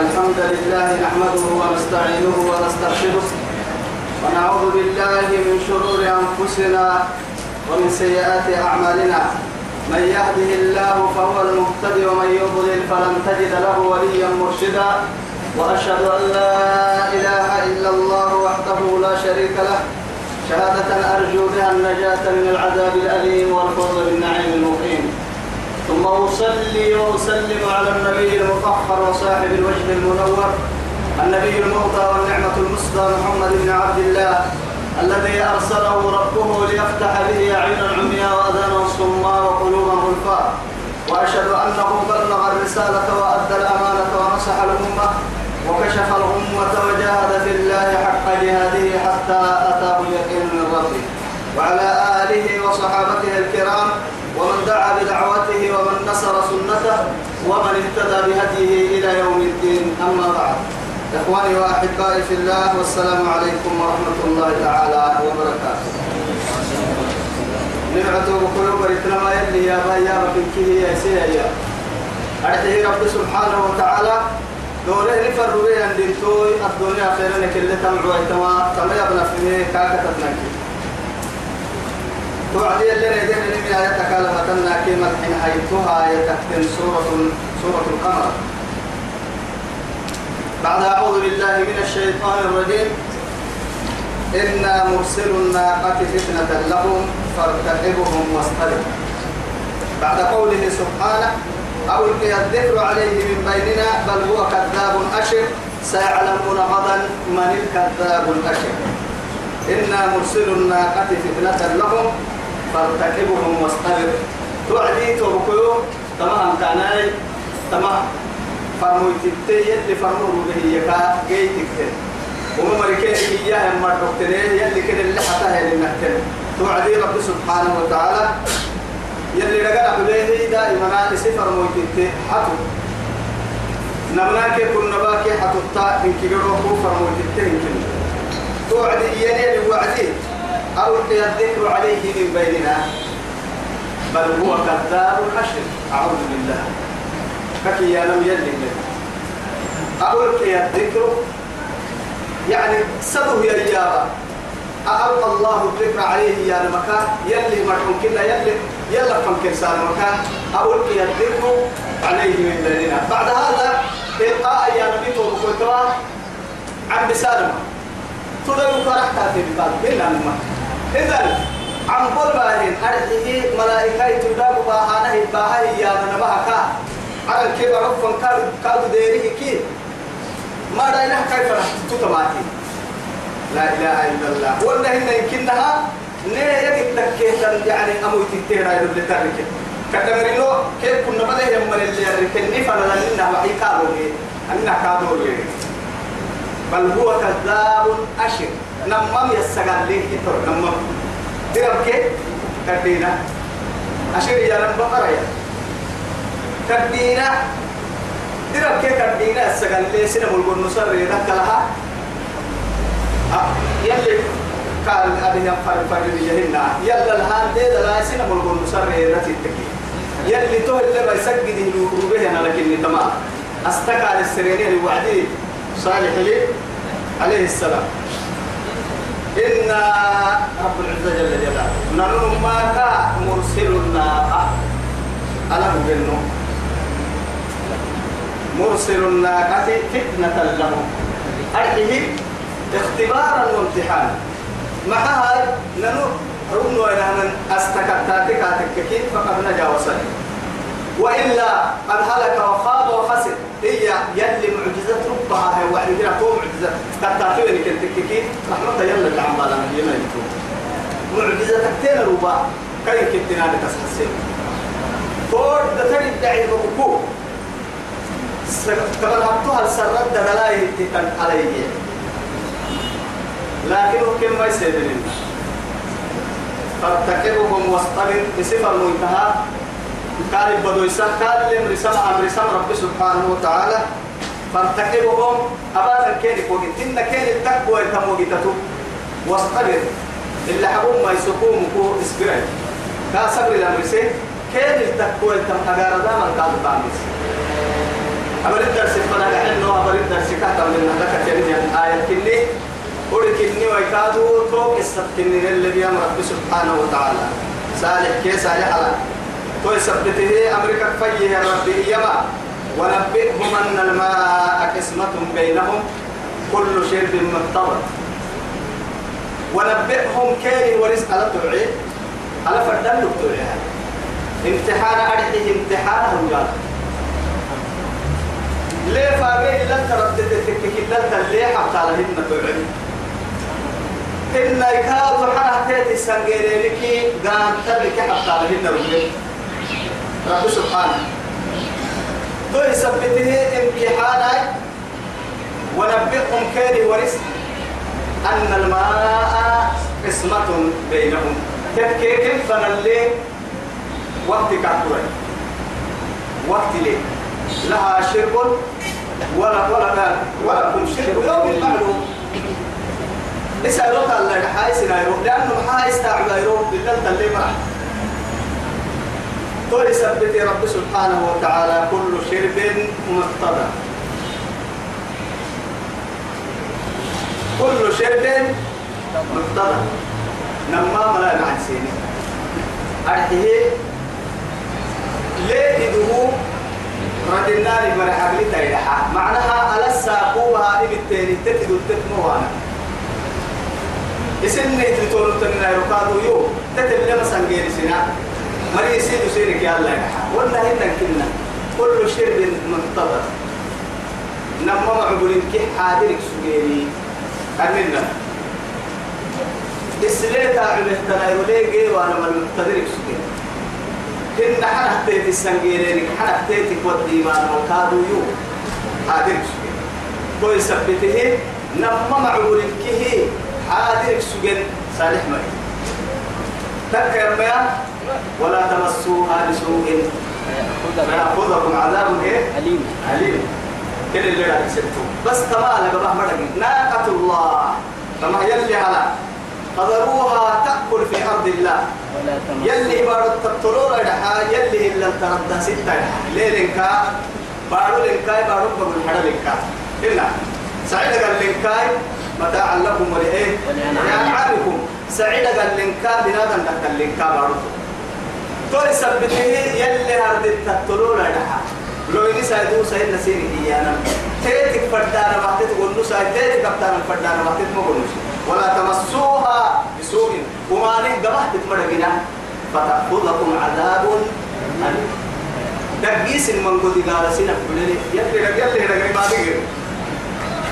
الحمد لله نحمده ونستعينه ونسترشده. ونعوذ بالله من شرور أنفسنا ومن سيئات أعمالنا. من يهده الله فهو المهتدي ومن يضلل فلن تجد له وليا مرشدا. وأشهد أن لا إله إلا الله وحده لا شريك له. شهادة أرجو بها النجاة من العذاب الأليم والفوز بالنعيم المقيم. ثم أصلي وأسلم على النبي المفخر وصاحب الوجه المنور النبي المعطى والنعمة المسدى محمد بن عبد الله الذي أرسله ربه ليفتح به أعين عمياء وأذانا صماء وقلوبا غلفاء وأشهد أنه بلغ الرسالة وأدى الأمانة ونصح الأمة وكشف الأمة وجاهد في الله حق جهاده حتى أتاه اليقين من ربه. وعلى آله وصحابته الكرام ومن دعا بدعوته ومن نصر سنته ومن اهتدى بهديه إلى يوم الدين. أما بعد. إخواني وأحبائي في الله والسلام عليكم ورحمة الله تعالى وبركاته. نبعته بقلوب رتنا يلي يا بايا بكيه يا سيا أرحيه رب سبحانه وتعالى. دوره نفر بيه أن دنتوي الدنيا خيرا كل تمعوا ايتما كما يبنى فيه كاكة تنكي توعدي اللي ندين من آياتك لما تنا كلمة حين هيتها يتكتن سورة سورة القمر بعد أعوذ بالله من الشيطان الرجيم. إنا مرسل الناقة فتنة لهم فارتقبهم واصطبر. بعد قوله سبحانه أو القي الذكر عليه من بيننا بل هو كذاب أشر سيعلمون غدا من الكذاب الأشر. إنا مرسل الناقة فتنة لهم فارتقبهم واصطبر. توعدي توبكيو تمام كاناي. تمام. فرموي تتي يلي فرمو به يكا جيتك. وما مريكين إياه ما دكتوري يلي كده اللي حتى هي المحكمة توعدي رب سبحانه وتعالى. يلي رجع عليه دائما سفر موتي حتو. نمناك كنا باكي حتو إن كيرو هو فرموتي تنكن توعدي يلي وعدي أو الذكر عليه من بيننا بل هو كذاب أشر أعوذ بالله. فكي يا لم يلي ألقي الذكر؟ يعني سبه يا رجال ألقى الله الذكر عليه يا المكان يلي مرحوم كنا يلي يلا كم كنسان مكان ألقي الذكر عليه من بيننا. بعد هذا إلقاء يا نبي وكترى عن بسالمة تدعو فرحتها في الباب إلا المكان إذن عن قل باهين أرحيه ملائكة تدعو باهانه باهي يا نبهك على الكبر رفن كادو كادو ديريه كي. ما داينا كيف تتماتي لا إله إلا الله. ولا هنا يمكنها نه يجد تكيه يعني أمو تتيرا يدل ترك كتمرينو كيف كنا بدأ يمر اللي يركن نفنا لنا وحي كادو أننا كادو بل هو كذاب أشر. نمم يسجل ليه يتر نمم درب كي كدينا أشر يا نم بقرة يا. كدينا درب كي كدينا السجل ليه؟ سنة ملقون نصر يدك لها يلي قال أبي ينفر فرد يهنا يلا الهان دي لا سنة ملقون نصر يدك تكي يلي تو اللي بيسجد يلوبه أنا لكن تمام. أستقال السريرين وعدي صالح لي. عليه السلام. إن رب العزة جل جلاله. نرون ما كا مرسل الناقة أنا بقنو مرسل الناقة فتنة لهم. أرحيه اختبارا وامتحانا. مع هذا ننو رمنا إلى أن أستكتاتك أتككين فقد نجا وصل وإلا قد هلك وخاب وخسر هي يلي معجزة ربها هي وعد كده تو معجزة. تتاتوين كنت كيكي رحمة يلا اللي عم بالا من يما يكون معجزة تكتين ربا كي كنتنا لتسحسين فور دتري الدعي بكو كما حطوها السرد دلاله تتن عليه لكن كم ما يسيبنين فارتكبهم واصطبر بصفة المنتهى. قال بدو يسان قال لهم رسالة أمر رسالة رب سبحانه وتعالى. فارتكبهم أبانا كيني كوكين إن كيني التقوى يتموغتتو واصطبر. اللي حبهم ما يسقوم كو اسبرين. كا صبر الأمر سي التقوى يتم أغارة داما قال بامس. أبرد درس فلا إنه أبرد درس كاتب من لك ترجع آية كني. إني ويكادو توك استبتني الذي أمر رب سبحانه وتعالى. صالح كي صالح على تو يثبته أمريكا فيه يا ربي يما ونبئهم أن الماء قسمة بينهم كل شرب مقتضى ونبئهم كيف ورزق. على توعي على فردان توعي امتحان أرحيه امتحانهم قال ليه فاقي؟ إلا تردد تكك إلا تليه حتى لهن توعي إن يكاد حنا تيتي سنجيري لكي قام تبكي حتى لهن رجل رب سبحانه. تو يثبته امتحانا ونبئهم كيف ورزق أن الماء قسمة بينهم. تبكيك فنلي وقت كاتوري؟ وقت لي. لها شرب ولا ولا ولا كم شرب يوم معلوم. اسألوا الله حايس نايرو لأنه حايس تعب نايرو لله اللي معه. تولي سبت رب سبحانه وتعالى كل شرب مقتضى كل شرب مقتضى نما ملا مع سيني أرحيه. ليه إدهو رد النار مرحب لي تيرحا معناها على الساقوها إبي التاني تتدو تتموانا. إسنة تلتون تنين يرقادو يو. تتبلي مسان غير سنا مري يسيدو سيرك يا الله والله إنك كنا كل شرب منتظر. نما معبولين كي حاضرك سجيني. أمنا السليتا عمه تنايرو ليه وأنا من المقتدرك سجيني. هن حنا تيت السنجيرين حنا تيت ودي ما نوكادو يو حاضر سجن كوي سبته نما معول كه حاضر سجن صالح مري تكرم ولا تمسوها بسوء فيأخذكم عذاب إيه؟ أليم. عليم كل اللي راح يسبتوا بس تمام لقى مرقي ناقة الله. كما يلي على قدروها تأكل في أرض الله. يلي بارو تطلور الحا يلي إلا تردى ستة ليلنكا بارو لنكاي بارو بقول حدا لنكا إلا. سعيد قال لنكاي متاعا لكم ولإيه؟ لأنعامكم. سعيد قال لنكا بنادم دخل لنكا بارو. تولي سبته يلي هرد تطلور الحا لو إني سايدو سايد نسيني إيانا تيتك فردانا وقتت قلنو سايد. تيتك أبتانا فردانا وقتت مقلوش ولا تمسوها بسوء. وما نقبح تتمرقنا فتأخذكم عذاب أليم. دقيس من قد قال سنة بلني يلي رجل رجل ما دقير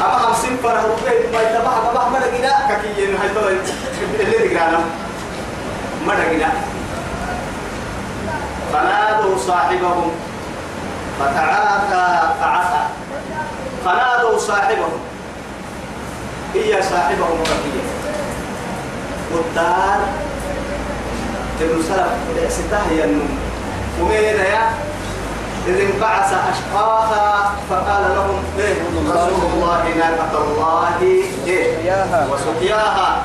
أما خمسين فرح ربي ما يتبع قبح مرقنا ككيين هاي طلع اللي دقرانا مرقنا فنادوا صاحبهم. فتعاطى فعصى فنادوا صاحبهم. هي صاحبهم ربيع والدار ابن سلف ستاه النوم ومن يا إذ انبعث أشقاها فقال لهم إيه؟ رسول الله ناقة الله إيه؟ سقياها. وسقياها.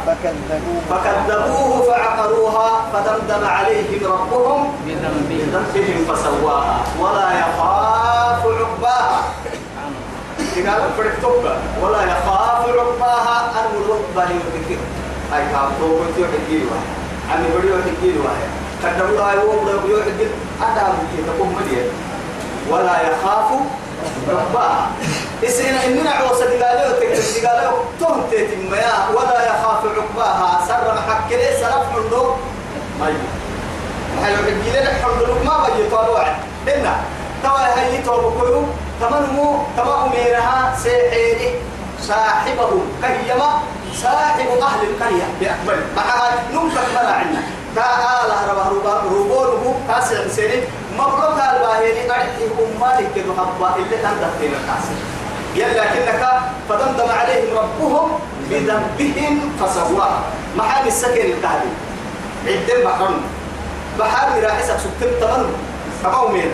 فكذبوه فعقروها فدمدم عليهم ربهم بذنبهم فسواها. ولا يخاف عقباها. قال ولا يخاف عقباها. أن الركبة يذكر. أي كاب توبة يحكي له عمي بديو يحكي له كدبوا لا يوم بديو يحكي أدا بكي تقوم مدير ولا يخاف عقباها إسنا إننا عوصة دقالة وتكتب دقالة تهم تيتميا ولا يخاف عقباها سر محكي ليه حلو ما يجي محل لنا حلو ما بيجي طالوع إنا توا هي توبكيو تمنمو تما أميرها سيحيري. صاحبه كهيما صاحب أهل القرية. بأكبر. مع نمسك ملا عنا. تعالى ربه ربه ربونه كاسر سنين مبروك أرحي أمالك كدو حبا اللي تندفتين الكاسر يلا كنك فدمدم عليهم ربهم بذنبهم فسواها محامي السكن الكهدي عدم بحرم بحامي راحسك سكتب تمنم تمام مين؟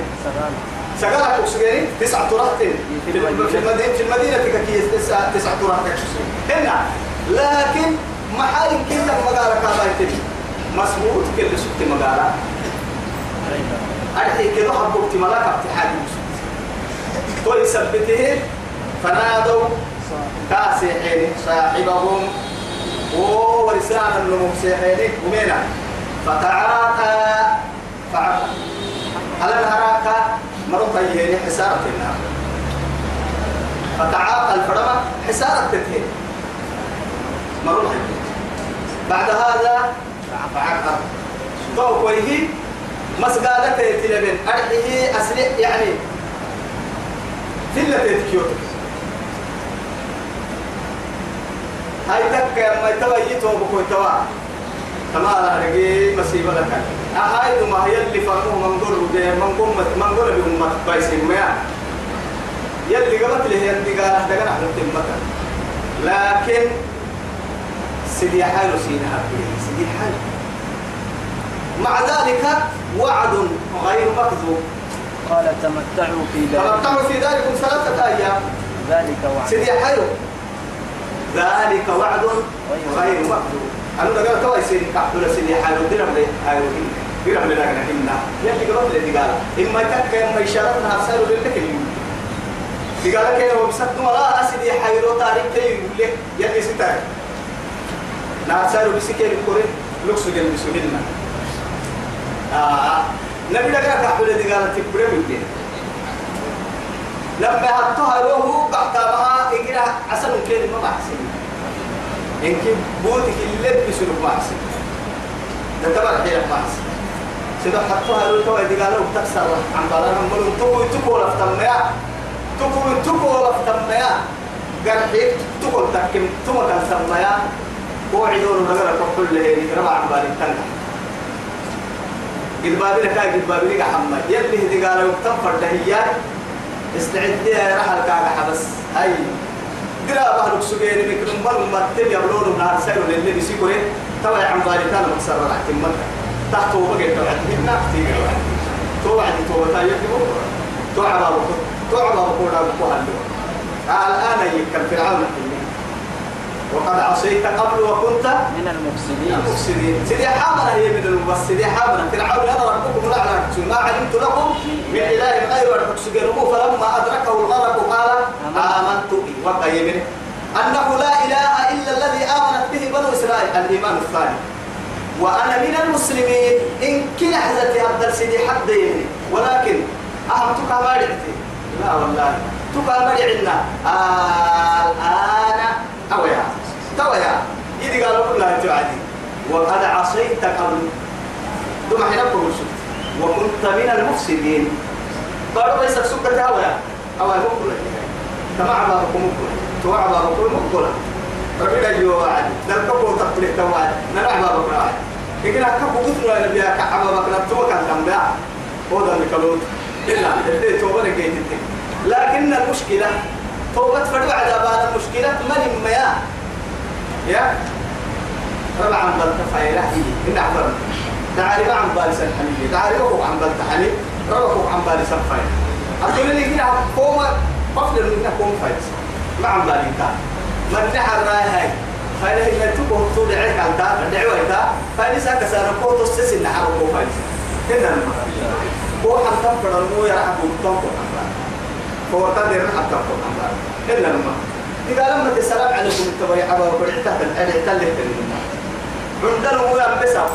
سجلك أكسجين تسعة ترات في المدينة في المدينة تككي تسعة تسعة ترات هنا. لكن محل كذا مقالة كابايتين مسموط كل سبت مقالة أرحي كذا حبوك تملاك ابتحاد تو يثبته فنادوا كاسحين صاحبهم. ورسالة النمو سيحيني ومينا. فتعاطى فعقل على الهراكة مرة يهيني حسارة النار. فتعاطى الفرمة حسارة تتهين. مرة بعد هذا فعقل تو كويه مسقالة تلبين أرحيه أسلع يعني فيلا تتكيوت هاي تك ما تبيت وبكون توا. تما رجي مصيبة لك. هاي ما هي اللي فرموه منقول منقول منقول بهم بايسين ما يلي قبت له يلي قال هذا حلو تمك لكن سيدي حاله سينا سيدي حاله مع ذلك وعد غير مكذوب. قال تمتعوا في ذلك. تمتعوا في ذلك ثلاثة أيام. ذلك وعد. سيدي حلو ذلك وعد غير مكذوب أنا قال كويس سيدي كحول سيدي حلو درم لي حلو درم لي لكن إنا يلي قرب لي قال إما يتك إما يشاركنا أرسلوا للك قال لك هو بسد ولا أسيدي حلو تاريخ تي يلي ستار نارسلوا بسكين الكوري لوكس جنب سهلنا آه. نبي لك كحول دي قال تبرم الدين لما هتوها له بعتها إجرا عسل كلمة بحسن. إنك بوتك اللي بسلوك بحسن. ده تبع حيلك بحسن. سيدا حطوها له تو إذا قالوا تكسر عن بلان. ملون تكو تكو لفتميا تكو تكو لفتميا قال حيك تكو تكم تكو كان سميا وعدون رجل كل له ربع عن بالي تنح قد بابي لك قد بابي لك حمد. يلي هدي قالوا تنفر دهيات استعد يا رحل كاغا حبس. هاي. درا بحلك سجيري مكرم بل ما تبي يبلون نهار سيرو للي بيسيكوري تبع عن بالي كان مكسر راح تمك تحت وبقى توعد هنا كتير توعد توعد يكتبوا توعد توعد كودا أبو الآن يكن فرعون. وقد عصيت قبل وكنت من المفسدين. المفسدين. سيدي حامنا هي من المفسدين. حامنا فرعون أنا ربكم لا ما علمت لكم من إله غير ربكم فلما أدركه الغرق قال آمنت به. وقيمنه أنه لا إله إلا الذي آمنت به بنو إسرائيل. الإيمان الثاني. وأنا من المسلمين. إن كل حزتي أبدل سيدي حد يمني ولكن اهمتك ما لا والله. تبقى مرعنا آه الان أو يا توا يا يدي قالوا كلها تعدي وقد عصيت قبل دم حين وكنت من المفسدين. قالوا بس سكة هوا هوا مقبلة تمع بابكم مقبلة توع بابكم مقبلة ربنا يجوا وعد نلقوا تقبل توعد نلع بابك راعي إذا كفوا قتلوا أنا بيا كعب بابك نبتوا كان تنبع هو ده اللي كلوت إلا اللي توبة لقيت لكن المشكلة توبة فدوا على بعض المشكلة. من ما يا؟ يا؟ ربع عن بلت فايلة إن أحضر. تعالي ما عن بالي سن حنيفي تعالي وهو عن بلت حنيف ربع عن بالي سن فايلة أقول لي هنا قوم قفل من قوم فايلة ما عن بالي كان من نحر راي هاي فايلة هي تبغى تقول عيك على تا. دعوة تا. فايلة قوة تسس إن حرب قوم فايلة هنا المكان هو حتى فرمو يرحب وطنقو هو قدر حتى فرمو هنا المكان إذا لما تسلم عليكم التبري حبا وبرعتا الألي تلك عندنا هو ينبسا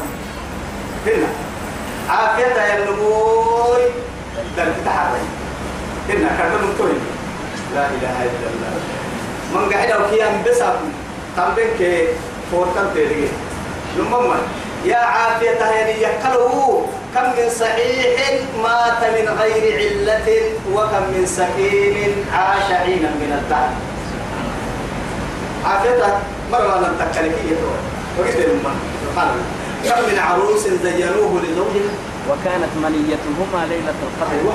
هنا عافية يا النبوي دل تحري هنا كرنا نطوي لا إله إلا الله. من قاعد أو كي ينبسا تنبين كي فورتان تيري لما يا عافية يعني يكله كم من صحيح مات من غير علة وكم من سكين عاش عينا من الدهر عافيتها مرة لم تكلكية وقلت لهم سبحان الله. كم من عروس زينوه لزوجها؟ وكانت منيتهما ليلة القدر. أيوة.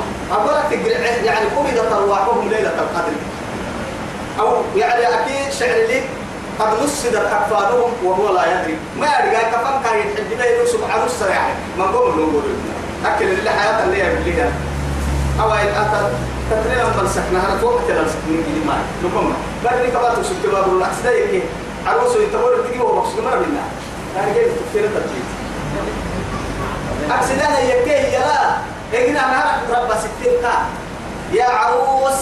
تقرع يعني قبضت أرواحهم ليلة القدر. أو يعني أكيد شعر لي قد نسدت أكفانهم وهو لا يدري. ما يدري كفن كان يتحب له سبحانه السريع ما قوم نقول. أكل اللي حياة اللي يبلغها أو أنت تترينا من سكنها أنا لنا سكنين كذي ما. نقوم. بعدين كبار تسكت باب الله سدايك عروس يتبور تجي وبخش مرة منا أنا جاي تفكير تجي؟ أكسدها يكيه يلا إجنا أنا رب ستين يا عروس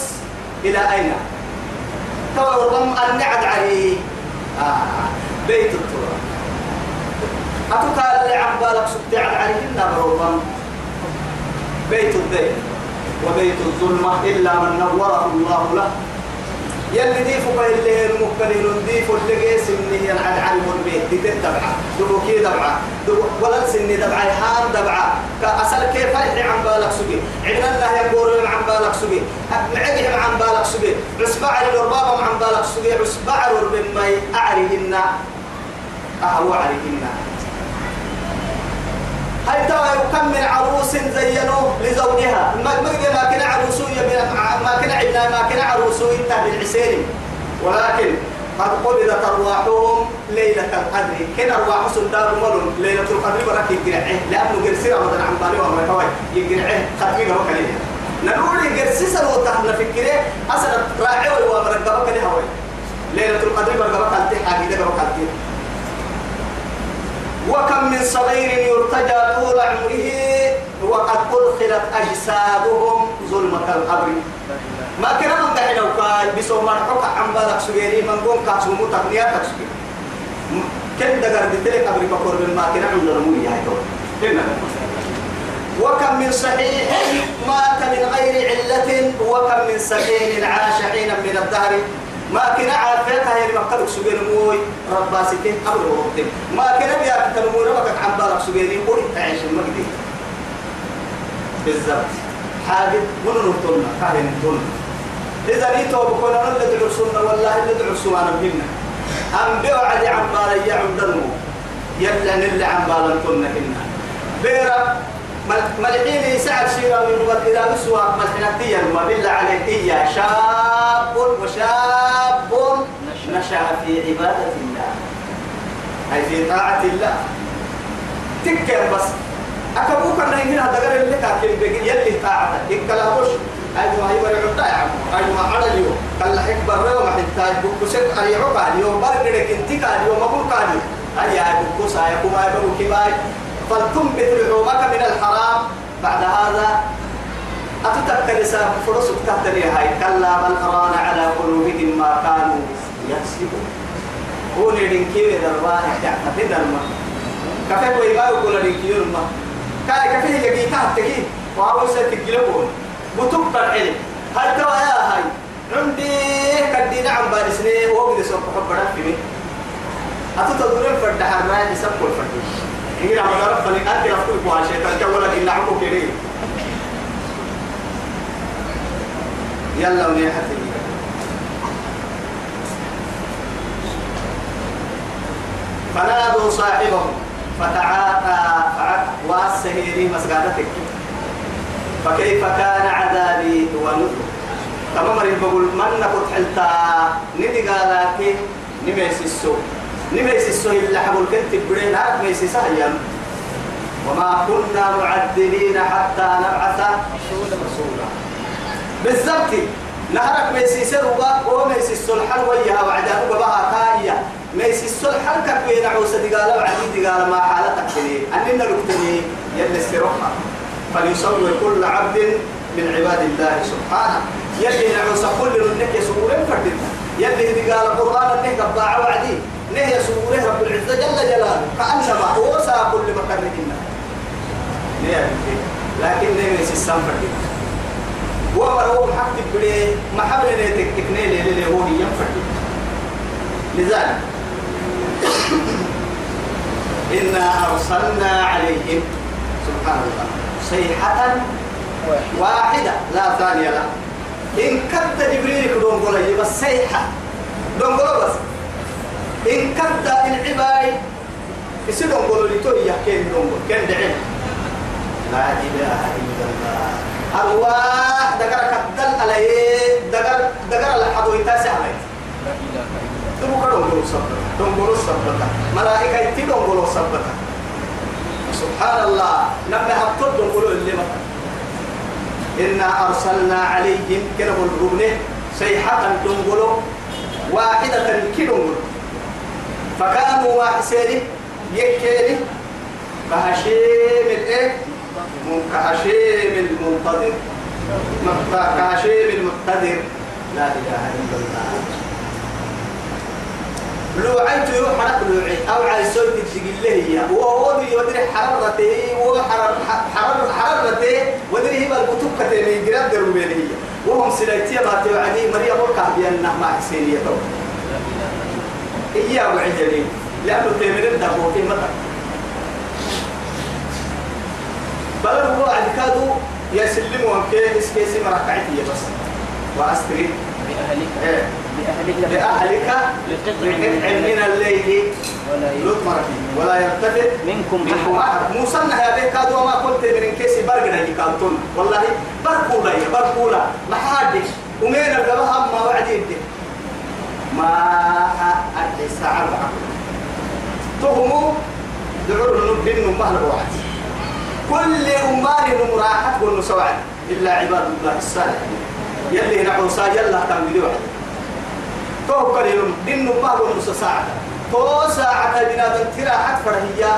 إلى أين؟ تو ربما النعد عليه بيت التراب. أتوكا اللي بالك سبت على عليه ربما بيت الدين وبيت الظلمة إلا من نوره الله له. يلي دي فوق اللي المقبلين دي فوق اللي جيس اللي ينعد عن البيت دي تتبعه دبو كي دبعه دبو ولا سني دبعه هان دبعه كأصل كيف فرح عن بالك سجي عندنا الله يقول عن بالك سجي معجهم عن بالك سجي عسبع الربابة عن بالك سجي عسبع الربما أعرهن أهو عليهن هل ترى كم من عروس زينوه لزوجها ما ما كان عروسية ما كان عندنا ما كان بالعسير ولكن قد قبضت أرواحهم ليلة القدر. كان أرواح سلطان ملون ليلة القدر بركة يقرعه. لأنه قرسي رمضان عن بالي وما كوي يقرعه ختمي هو كليه نقول قرسي سلو تحنا فكره أصلا راعي وما رقبك لهوي ليلة القدر بركة كالتي حاجة بركة وكم من صغير يرتجى طول عمره وقد أدخلت أجسادهم ظلمة القبر. ما كنا من دحين وكاي بسو مرحوك عم بالك سجيري من قوم كاسو متقنياتك سجيري كن دقر دتلك قبر بكور ما كنا من نرمي هاي دور وكم من صحيح مات من غير علة وكم من سكين عاش حينا من الدهر. ما كنا عارفينها هي مكتب سجين موي ربا سكين قبل وقت. ما كنا بيا كتنمو ربك عم بالك سجيني قولي تعيش المجدي. بالضبط. حاجة من نطلنا كاهن نطلنا إذا نيتوا بكون أنا اللي سنة والله اللي سنة بهنا أم بيو عدي عم بالي عم دنو يلا عم بالنطلنا هنا بيرا ملحين يسعد شيرا من وقت إلى نسوى ملحنتيا ما بالله عليك إيا شاب وشاب نشأ في عبادة الله. أي في طاعة الله. تكر بس. أكبوك أن هنا دقر اللي كاكل بقي يلي طاعته إكلاهوش أيوة بري عبدا يا عم أيوة على اليوم قال حك برا وما حتى بكسك أي عقا اليوم برد لك انتك اليوم أقول كادي أي أي بكوس أي كما يبغوا كباي؟ فلتنبت لحومك من الحرام. بعد هذا أتتذكر لسان فرصك تهتري هاي كلا بل أران على قلوبهم ما كانوا يكسبون. قولي لنكيو دربان تعتقد الماء. كفاك ويبا يقول لنكيو الماء. كاي كفيه يجي تحتكي وهو سيتكلمون بتبقى العلم هل ترى يا هاي؟ عندي كدينا عم بارسني وقد سوف حبنا في مين يسبق الفرد إني عم أعرف فني أنت أفكر بوا شيء. تقول لك إلا عمو كريم. يلا ونيحتي فنادوا صاحبهم. فتعاطى والسهيري مسجدتك. فكيف كان عذابي ونذر؟ كما مريم بقول من نقول حلتا؟ ندي قالك نميس السوق نميس السوق اللي حبول كنت برين عارف ميس سهيا وما كنا معذبين حتى نبعث رسولا بالضبط. نهرك ميس سروا وميس السلحل وياها وعدانو بها كايا ميس السلحل كبين عوسى دقالة وعدي دقالة ما حالتك تلي أننا نكتني يلي استروحها فليصور كل عبد من عباد الله سبحانه. يلي نعوسى كل منك يسورين فردنا يلي دقال القرآن انه قبع وعدي نه يسوره رب العزة جل جلاله. كأنما هو سا كل مكاننا لكن نه يسي السنفردنا ومرهو محق بلي محبل نيتك تكنيل اللي هو ينفرد لذلك إنا أرسلنا عليهم سبحان الله صيحة واحدة لا ثانية لا إن كد جبريل كدون قولي بس صيحة دون قولي بس إن كد العباي يسيدون قولوا لي توي يحكين دون قول كن دعين لا إله إلا الله أرواح دقر كدل عليه دقر دقر الحدو يتاسع عليه دون قولوا دون صبر دون قولوا صبر ملائكة يتي دون قولوا صبر سبحان الله لما هبطل قولوا اللي مثلا إنا أرسلنا عليهم كنه الربنة صيحة تنقلوا واحدة كنقلوا فكانوا واحسين يكيني كهشيم الإيه؟ كهشيم المنتظر. كهشيم المقتدر لا إله إلا الله. لو عيت يروح حرق لوعي أو عايزون تجي له هي وهو يدري حرارته وحرر حرر حرارته ودري هي بالكتب كتير جراد دروبين هي وهم سلايتي ما توعدي مريم وركع بيان ما حسينية تو هي أبو عجلين لأنه تيمرين دابو في مطر. بل هو عدكادو يسلموا أمكي إسكيسي مركعتي بس. وأستري. بأهلك إيه. بأهلك لأهلك لقطع من الليل. ولا يلتفت منكم منكم أحد. أحد موسى يا بيك هذا وما قلت من كيسي برقنا يكالتون والله برقولا يا برقولا ما حدش. ومين الجبهة ما وعد يدي. ما أدري ساعة تهموا دعور نبين مهل واحد كل أمان مراحة والنسوعد إلا عباد الله الصالحين. يلي نعوصا يلا تنبدي واحد. تو قليل دين مهل ونص ساعة تو ساعة بنادم ترى حد فرهية.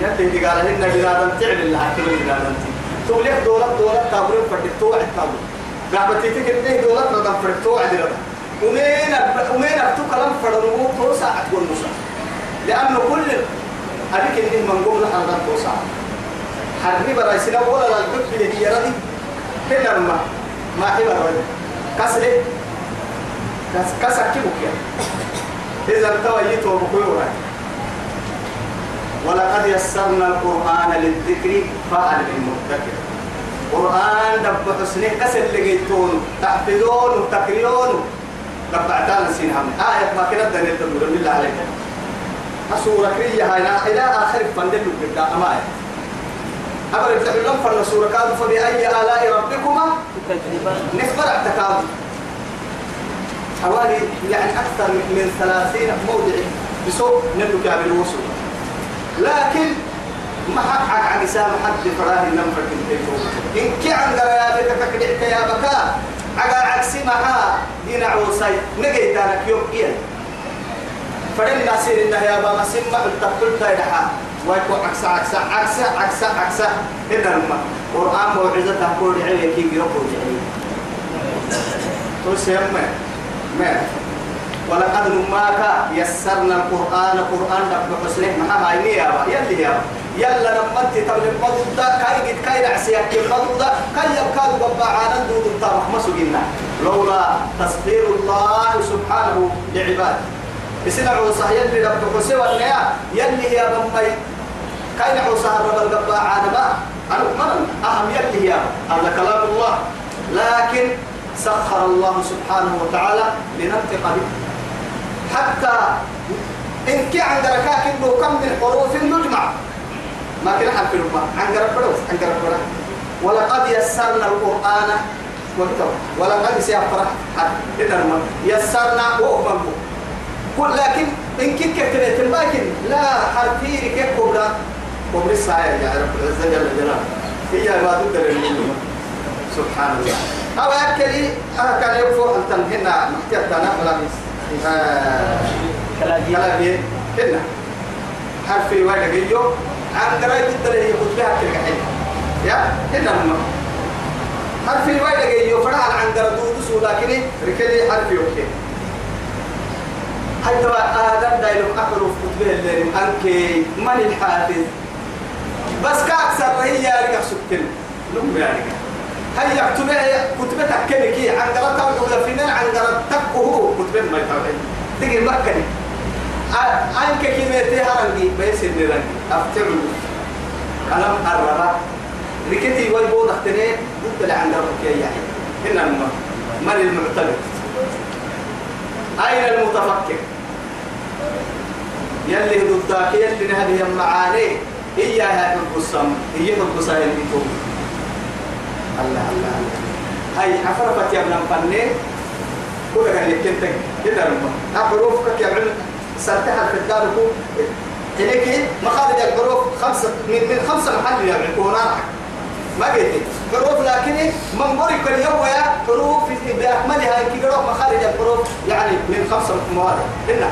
يلي دي قال هن بنادم تعمل لها كل بنادم تقول دولة دولة تابرين فردك توعد تابرين قابتي تكتني دولة ندم فردك توعد لها ومين ومين أكتو كلام فرنو تو ساعة ونص لأنه كل أبيك إنه من قبل حرام تو ساعة حرب رئيسنا ولا لا اللي هي ردي هنا ما ما هي ردي كسر كس يا إذا تويت وبكورا ولقد يسرنا القرآن للذكر فهل من مدكر قرآن دب حسنه كسر لقيتون تحفظون وتكريون قبعتان سينهم آية ما كنا دنيا تقول بالله عليك. سورة كرية هاي. إلى آخر فندل بدا أماية أبر التحلم فن سورة كاد فبأي آلاء ربكما؟ نفرع تكاد حوالي يعني أكثر من ثلاثين موضع بسوق نبلك يعمل الوصول. لكن ما حق عن سام حد فراه النمفر كنتيتو إن كي عن قرياتك ككدعك يا بكا عقا عكسي معها دين عوصي نقيت أنا كيوم إيه فرن ناسين إنها يا بابا سمع التقل تايدحا ويكو عكسا عكسا عكسا عكسا عكسا. إذا ما قرآن موعظة تقول عليك يقول عليك تسمى ما ولقد نماك يسرنا القرآن قرآن رب حسنه. محا هاي يا با يلي يا يلا نمت تبل مضد كاي قد كاي نعسيك مضد كاي يبكاد بابا دود الطرح. مسجنا لولا تصدير الله سبحانه لعباده. بسنا عوصة يلي رب حسنه والنيا. يلي يا بمي كاي نعوصة رب البابا عانا ما؟ أنا أهم يلي يا هذا كلام الله. لكن سخر الله سبحانه وتعالى لننطق به. حتى إن كي عند ركاك إنه كم من حروف نجمع. ما كنا حرف لما عن قرب بدوس عن قرب بدوس ولقد يسرنا القرآن. وكتب. ولقد سيفرح. إذا يسرنا وأمم كل لكن إن كي كتبت لكن لا حرفي كيف كبرى كبرى الساعة يا رب العزة جل جلاله. هي ما تدري سبحان الله. أو أكلي كان يكفو أن تنهنا محتاج ولا كلاجي كلامي هنا حرفي واحد جيو عن قراية الدليل يقول بها كل حين. يا هنا ما حرفي واحد جيو فرع عن قراءة دودس لكن ركلي حرفي أوكي. حتى آدم دايلو أحرف كتبه اللي أنكي من الحافظ؟ بس كأكثر هي يارجع سكتين لم يارجع هيا كتبه كتبتك كمكي عن قراءة ولا فينا عن قراءة تكه كتبه ما يتعلم تيجي مكة أنك كلمة هرنجي بس النرنجي أفتر كلام الربا ركتي ويبود اختني ضد اللي عند ربك يا يعني هنا من المعتمد أين المتفكر؟ يلي ضدك يلي هذه المعاني هي هذه القصة هي القصة اللي تقول الله الله هاي عفرفت يا ابن فني. كل كان يكتب كده لما حروفك يا ابن سرتها في الدار كو هيك مخارج الحروف خمسة من من خمسة محل يا ابن كونا. ما قلت. حروف لكن من برك اليوم يا حروف بأكملها كده مخارج الحروف يعني من خمسة مواد هنا.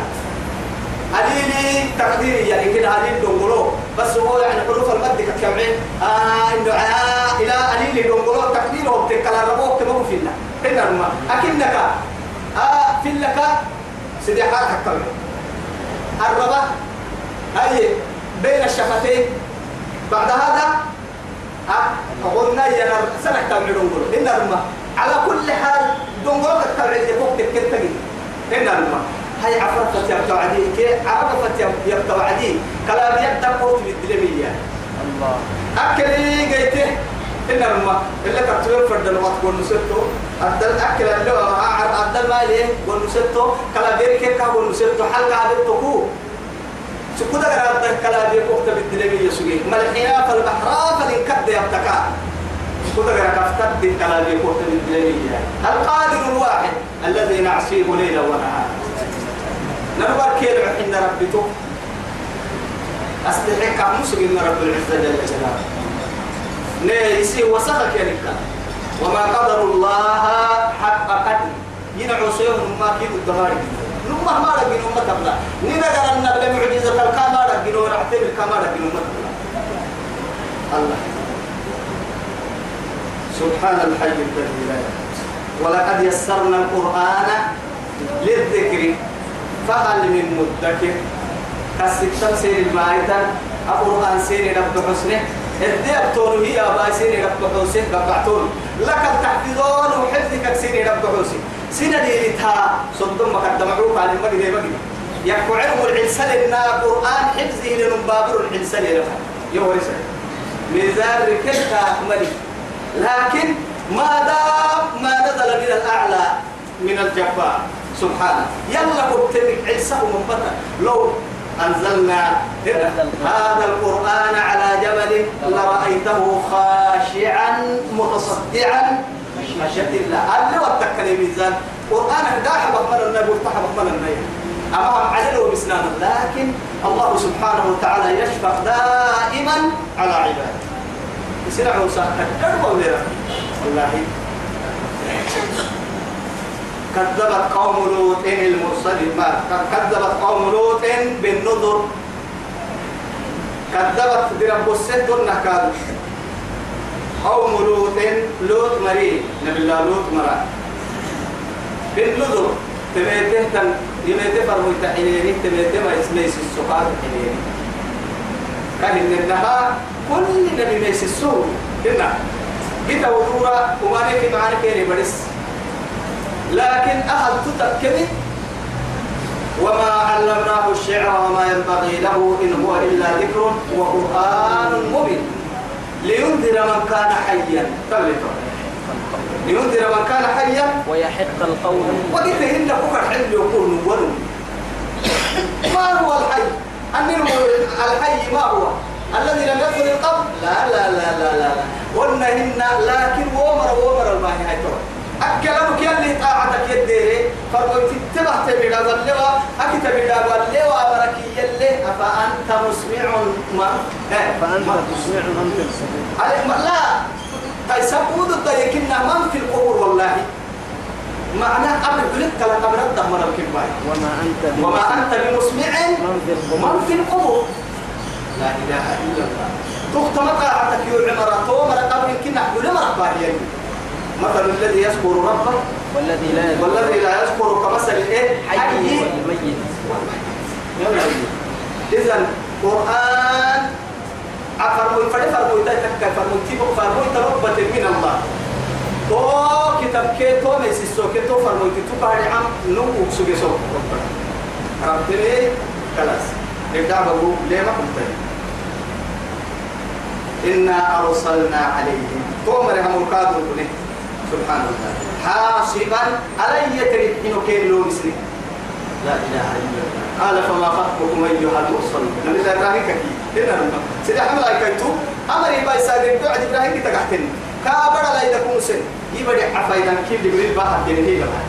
هذه تقديري يعني كده هذه دونغولو. بس هو يعني حروف المد كجمعين آه إنه آه إلى هذه دونغولو. تقديره بتكلا ربوك تمو فينا هنا ما أكنك في لك سيدي حالك كمل الربا هاي بين الشفتين. بعد هذا قلنا يا سنة كامل دونغول إن الماء على كل حال دونغول تتبع يفوق تكتك إن الماء هاي عفرت يبتو عدي كي عرفت يبتو عدي كلام يبدأ قوت بالدلمية الله. أكلي قيته. إن الماء اللي كتبين فرد الوقت قول نسيتو أدل أكل اللي هو أدل ما ليه قول نسيتو كلام يركي قول نسيتو حلقة عدتكو سكودا غير هذا الكلام يقول بالدلمي يسوي ملحنا فالبحر فلنكد يبتكى. سكودا غير كفتر بالكلام يقول بالدلمي القادر الواحد الذي نعصيه ليلا ونهارا. نربر كيل عند ربته أستحق مسلم رب العزة جل جلاله. نيسي وسخك يا وما قدر الله حق قدر. ينعو سيهم ما كيد الدمار. نما ما رجل أمة تبلا. نينا قال النبي معجزة الكما رجل ورعتين الكما رجل أمة تبلا. الله. سبحان الحي الذي لا ولقد يسرنا القرآن للذكر. فهل من مدكر؟ كالستة سير المائتة القرآن سير رب حسنه. الدي أبطول هي أبا سير رب حسنه قبعتون لك التحفظون وحفظك سير رب حسنه. سنة ديتها صدم مقدم عروف على المجد مجد يكو علم العلسل إن القرآن حفظه لنبابر العلسل لها يورسه ميزان ركبتها ملك لكن ما دام ما نزل من الأعلى من الجبار. سبحانه. يلا قلتلك عيسى ومبتا لو أنزلنا هذا القرآن على جبل لرأيته خاشعا متصدعا. خشية الله. اللي واتكلم الميزان قرآن دا حبك من النبي وارتحبك من النبي. أمام عدل وبسنان لكن الله سبحانه وتعالى يشفق دائما على عباده. يسرعوا ساكت كربوا والله. كذبت قوم لوط المرسلين. ما كذبت قوم لوط بالنذر. كذبت برب الست النكال قوم لوط لوط مري. نبي الله لوط مرا. بالنذر. تبيته تن يميته فرمو تحيني تبيته ما اسمه السقاط حيني كان إنها كل نبي ميس السوق كنا جيت ودورا وما نكي معانا كيري بدس لكن أهل تتكني وما علمناه الشعر وما ينبغي له إن هو إلا ذكر وقرآن مبين. لينذر من كان حيا. تبلغ لينذر من كان حيا. ويحق القول. وقلت إن بكر حل يقول نور. ما هو الحي؟ أنه الحي ما هو؟ الذي لم يدخل القبر؟ لا لا لا لا لا قلنا هن لكن ومر ومر الماهي هاي ترى. أكلمك يلي طاعتك يديري فرقوا تتبع تبدا واللوا أكي تبدا واللوا بركي يلي. أفأنت مسمع ما؟ فأنت تسمع من في الصدور. لا. هاي سبود الضيكنا من في القبور والله. معناه أمر بلد كلا قبر الدمر الكباي وما أنت وما أنت بمسمع من في القبور. لا إله إلا الله. تخت مقاعدك يعمر تومر قبل كنا حدود مرقى مثل الذي يذكر ربه والذي لا يدري والذي لا يذكر كمثل الايه حي والميت. إذا قرآن أفرموا فرد فرموا تك فرموا تيبو فرموا تربة من الله. تو كتاب كي تو ميسيسو كي تو فرموا كي تو باري عم نو سوغي سو ربتني خلاص. بقول ليه ما كنت إنا أرسلنا عليهم. تو مرهم القادر سبحان الله حاصبا علي يترك كين لو مسلم؟ لا إله إلا الله. قال فما خطبكم أيها المرسلون؟ نبي الله إبراهيم كي هنا لما سيدي حمل أي كيتو أمري باي سادر دعا إبراهيم كي تقحتن كابر لا يدكم سن. يبدي عفايدا كيف جبريل باها تنهي لها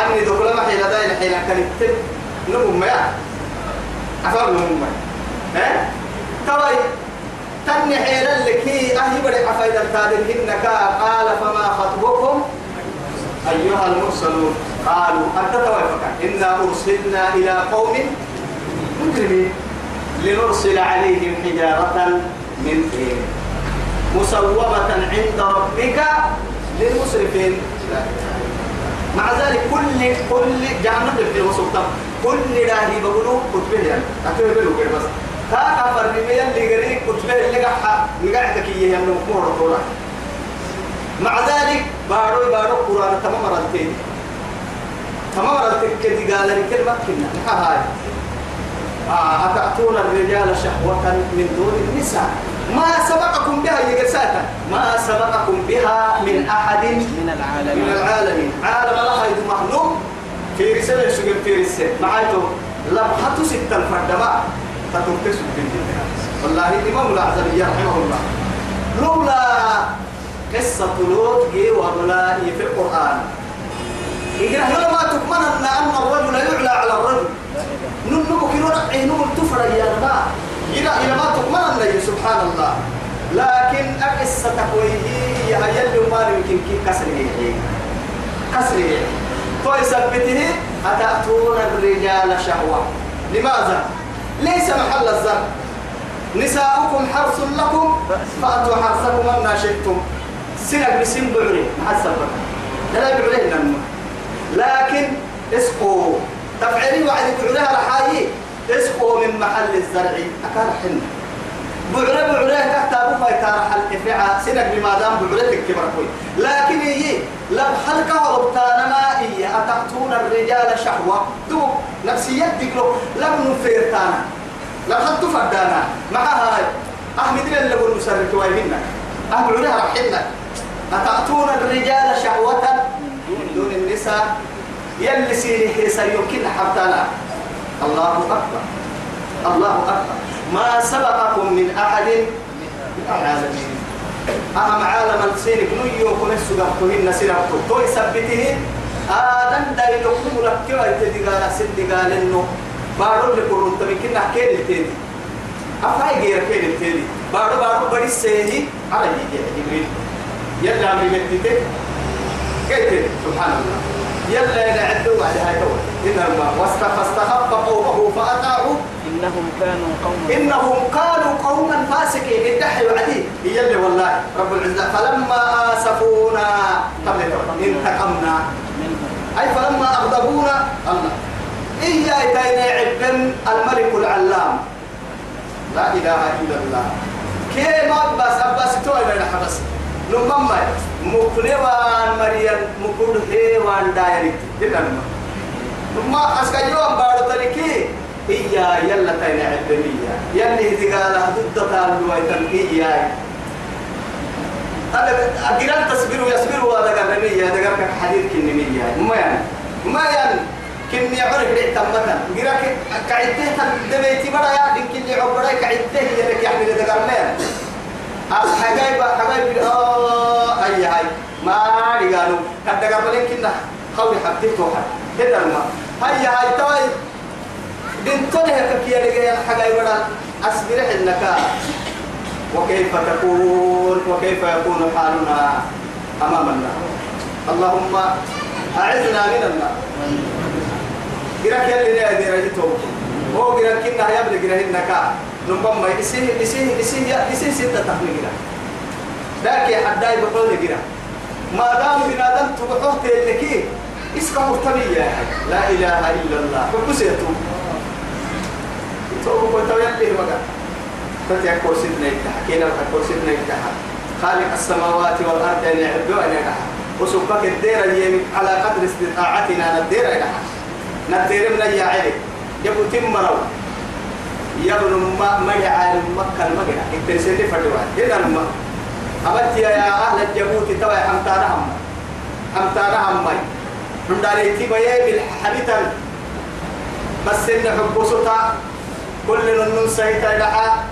أني دخل ما حيلا داي الحين كانت نمو ما عفار نمو ما. ها؟ توي تني حيلا لك هي أهي بدي عفايدا تادن هنك قال فما خطبكم أيها المرسلون قالوا أنت توافق إنا أرسلنا إلى قوم مجرمين لنرسل عليهم حجارة من طين مسومة عند ربك للمسرفين. مع ذلك كل كل جهنم في الوسط كل راهي بقولوا كتبه يعني. كده بس؟ كاكا فرمي اللي قريب كتبه اللي يعني مع ذلك بارو بارو قرآن تمام مرتين تمام مرتين كذي قال لي كلمة كنا. هاي. آه أتأتون الرجال شهوة من دون النساء؟ ما سبقكم بها يا ما سبقكم بها من أحد من العالمين. من العالمين. عالم الله يد في رسالة سجل في رسالة؟ معايتو لبحة ستة الفردماء. تتركس بالجنة والله الإمام الأعزمي رحمه الله. لولا قصة لوط ولا في القرآن. إذا لما تكمن أن الرجل يعلى على الرجل. ننمو كيلو رقعه نمو التفر يا نبا إلى إلى ما تكمن لي سبحان الله لكن أقصة تقويه يا يلي ما يمكن كي كسره كسره فيثبته أتأتون الرجال شهوة. لماذا؟ ليس محل الزرع. نساؤكم حرث لكم فأتوا حرثكم أن شئتم. سنك بسن بعري محسن لا بعري لنمو لكن اسقوا تفعيلي وعد بعرها رحايي اسقوا من محل الزرع. أكان حنة بعرة بعرة كتابه فايتار حل سنك بما دام بعرة الكبر كوي. لكن هي لو حلقة وبتانا ما هي أتأتون الرجال شهوة؟ دو نفسيات تقلو لم نفيرتانا لم حد فردانا مع هاي أحمد اللي قول مسرك ويهنا أهل بعرة رحلنا أتأتون الرجال شهوة دون النساء يلي سيري حيسا يمكن حبتانا الله أكبر الله أكبر ما سبقكم من أحد من العالمين أهم عالم السيرك نيو كن السجن كهن سيرك توي سبته آدم داي لكم لك كيف تدقال سد قال إنه بارو اللي كرون تمكن نحكي التاني أفاي غير كيل التاني بارو بارو بدي سيهي على جبريل. يلا عم يمتتك كيف سبحان الله. يلا ينعدوا على هاي تو إنما فاستخف قومه فأطاعوا. إنهم كانوا قوما إنهم كانوا قوما فاسقين. الدحي وعدي. يلي والله رب العزة. فلما آسفونا. انتقمنا. أي فلما أغضبونا الله إيا إتينا عبن الملك العلام. لا إله إلا الله. كيما بس أبس توي بين حبس. نمما مكنوان مريم مكود هيوان دايري إنما نما أسكجوا بارو تلكي. إيا يلا تينا عبنية يلي هدقالة ضد تالو ويتن إياي أجران تصبروا يصبروا هذا قرنية هذا قرن حديث كنمية ما يعني؟ ما يعني؟ كني عرف لي تمتا جراك كعدته تدبيتي برا يا دين كني عبرا كعدته يلك يعني هذا قرنية حبايب حبايب آه أي هاي. ما رجالو كذا قبلين كنا خوي حبتي توحد كده ما هاي هاي توي بنتونه كي يلقى حبايب برا. أصبر حنك وكيف تكون وكيف يكون حالنا أمام النار. اللهم أعذنا من النار. جراك يلي لا يدير يتوب. هو جراك كنا يبلغ جراك النكا نبما يسيه يسيه يسيه يسيه ستة تخمي جراك لكن حداي بقول جراك ما دام بنادم تبحوه تلكي اسكا مرتبية لا إله إلا الله. فبسيتو توبوا وتويلي بقى فتيكو سيدنا يفتح كينا سيدنا يفتح خالق السماوات والأرض أن يعبدوا أن يفتح وسبك الدير على قدر استطاعتنا ندير يفتح ندير من يعيد يبو تمرو. يبن ما مجا عالم مكة المجا التنسيل فتوى. إذا ما أبت يا أهل الجبوت توا حمتانا هم. حمتانا هم ماي. من داري تبايا بالحبيتا بس إن حبوستا كل نن سيتا لها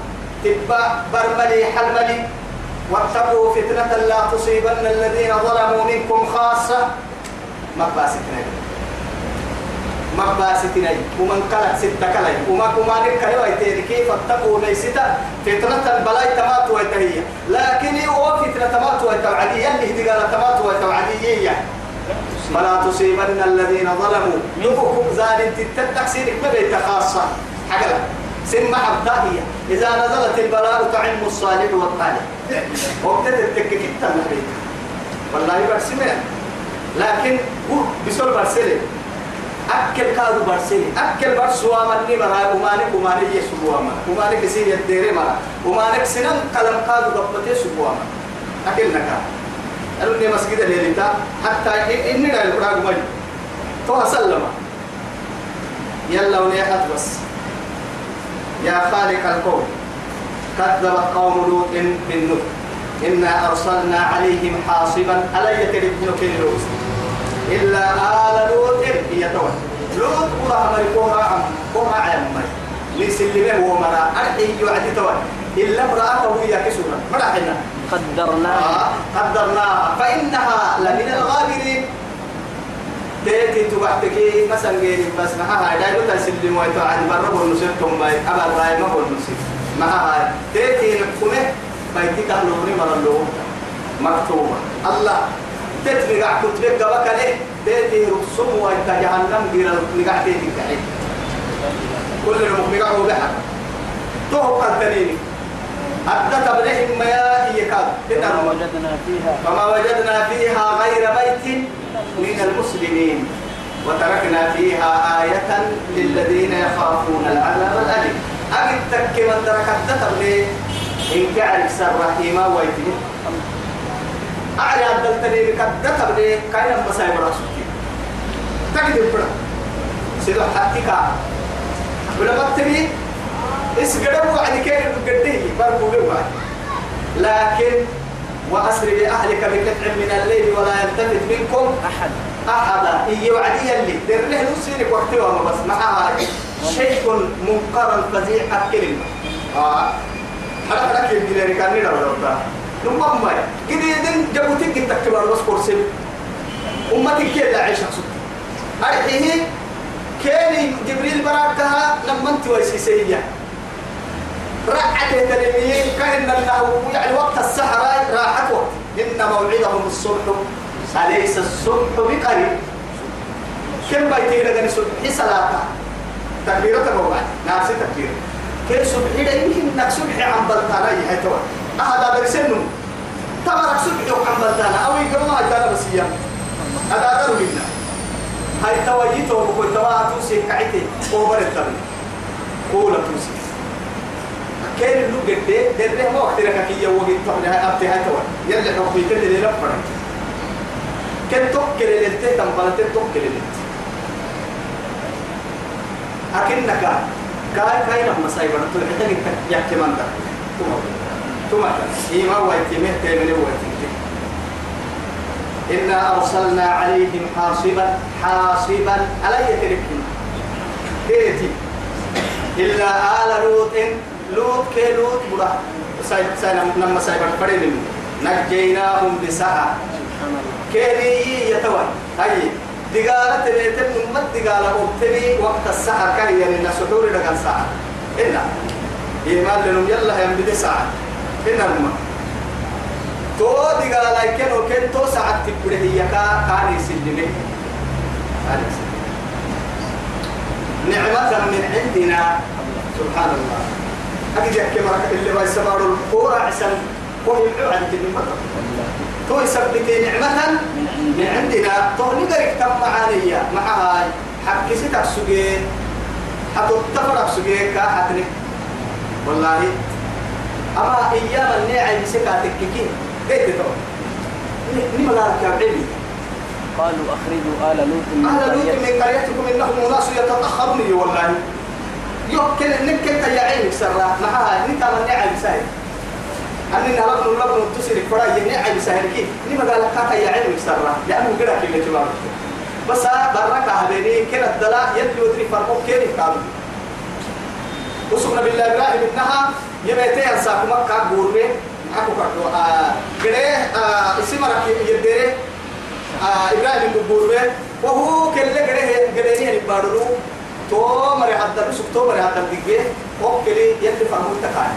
تبا برملي حلملي. واتقوا فتنة لا تصيبن الذين ظلموا منكم خاصة. مقباستنا مقباستنا ومن كلت ستة كلي. وما كما نكري ويتين كيف اتقوا ليستا فتنة البلاء تمات ويتهي. لكن هو فتنة تمات ويتوعدي. يلي قال تمات ويتوعدي. فلا تصيبن الذين ظلموا. نبكم ذلك تتكسيرك ما بيت خاصة. حقلا. سن محبتها إذا نزلت البلاء تعم الصالح والطالح وابتدت التككيت النبي والله برسمين لكن هو بسول برسلي أكل كادو برسلي أكل برسوا مني مرا ومانك ومانك يسبوا ما ومانك سين يدير ما ومانك سنن كلام كادو قبته سبوا ما أكل نكا. أرني مسجد الليلة حتى إني لا القرآن مجد تو سلم. يلا ونيحت بس. يا خالق الكون كذب قوم لوط بالنذر إنا أرسلنا عليهم حاصبا ألا يتركون كيلوس إلا آل لوط هي توه لوط قرى مريكوها عم قرى عم لسلمه ومرا أرحي يعدي توه إلا امرأته هي كسونا مرحنا قدرناها. آه قدرناها. فإنها لمن الغابرين. تيتي تبعتك مثلا جيني بس معها هاي. دايما تسلم ويتوعد برا بالنسيب ثم أبا راي ما بالنسيب معها هاي. تيتي نحكمه بيتي كهلوني مرة اللون مكتوبة. الله. تتني قاعد كتبك قبك ليه تيتي رسوم ويتا جهنم. غير نقاع تيتي كعيد كل المقنقع هو بحر تو قدريني أدت بلهم ما يكاد فما وجدنا فيها غير بيت. من المسلمين وتركنا فيها آية للذين يخافون العذاب الأليم. أجد تك من تركت تبلي إن كعرف سر رحيما ويتي. أعلى أبدلتني بكد تبلي كاين مسايب رأسك. تجد البرا سيدو حتى ولا بتبي اسقدر وعد كيف قديه برضو بوعد لكن وأسر بأهلك بقطع من الليل ولا يلتفت منكم أحد. أحدا. إيه وعدي اللي درله نسينك وقتها بس. معها شيء منقرا فزيع الكلمة آه. حرك حرك يبدي لي كان نرى ولا نمم ما جديدن جبوتك تكتب بس كورسي أمتك كلا عيش أقصد؟ أرحيه. كان جبريل براكها لما أنت ويسيسية رعت تلميين كأن الله يعني وقت السحر راحت وقت. إن موعدهم الصبح. أليس الصبح بقريب؟ كم بيتي لغني صبح؟ صلاة. تكبيرة موعد. ناسي تكبير. كيف صبح إذا يمكن إنك صبح عن بلتانا يحيطوا أهدا برسنو تبارك صبح عن بلتانا. أو يقوم أجانا بسيا هذا دارو منا. هاي تواجيته وكل توا توسي كعيتي أوبر التبني قولة توسي كان اللي قد ده ما وقت لك كي يوجد طبعا أبتي هاي توا يرجع حكمي كده اللي لفرق كن توكل اللي تهتم بلتين توكل اللي أكنك كاي كاي لما سايبنا تقول حتى انت يحكي من ده. ثم ثم ما ويتمه تمني ويتمه إنا أرسلنا عليهم حاصبا حاصبا ألا يتركهم تيتي إلا آل لوط لوط كلوط برا سايب سايب لما سايب فريد نجيناهم بساعة. كيري يتوى. هاي. دقالة تبيتم نمت دقالة أبتبي وقت السحر كان يعني نسحور لك الساعة إنا. إيمان لنم يلا ينبدي ساعة. إنا نما تو دقالة كن وكن تو ساعة تبره هي كا كان نعمة من عندنا. سبحان الله. أجد يحكي مرك اللي ما يسمعوا القورة عشان وهي العوعد من تو يثبت نعمة من عندنا. تو نقرك تم معانية. معها حق ستك سجين حتى تفرق سجين كاحتني والله. أما أيام النعي بسكاتك كي قلت تو نما لا كعبني قالوا أخرجوا آل لوط من قريتكم. إنهم أناس يتطهرون والله. يمكن نكت يا عينك سرا معها انت من نعم سهل أني نلقن نلقن تسير فرا يني عيب سهل كي لما قال لك يا عينك سرا لأنه قرأ كل جمال بس برك هذيني. كنا الدلاء يدري ودري فرقه كيف كامل وسبحان بالله إبراهيم إنها يبيتي أنساك مكة. غوربي أكو كردو. كده اسم رك يدري إبراهيم غوربي وهو كل كده كده يعني بارو تو مري حتى بسوق تو مري حتى دقيه وكلي يدري فرقه تكاي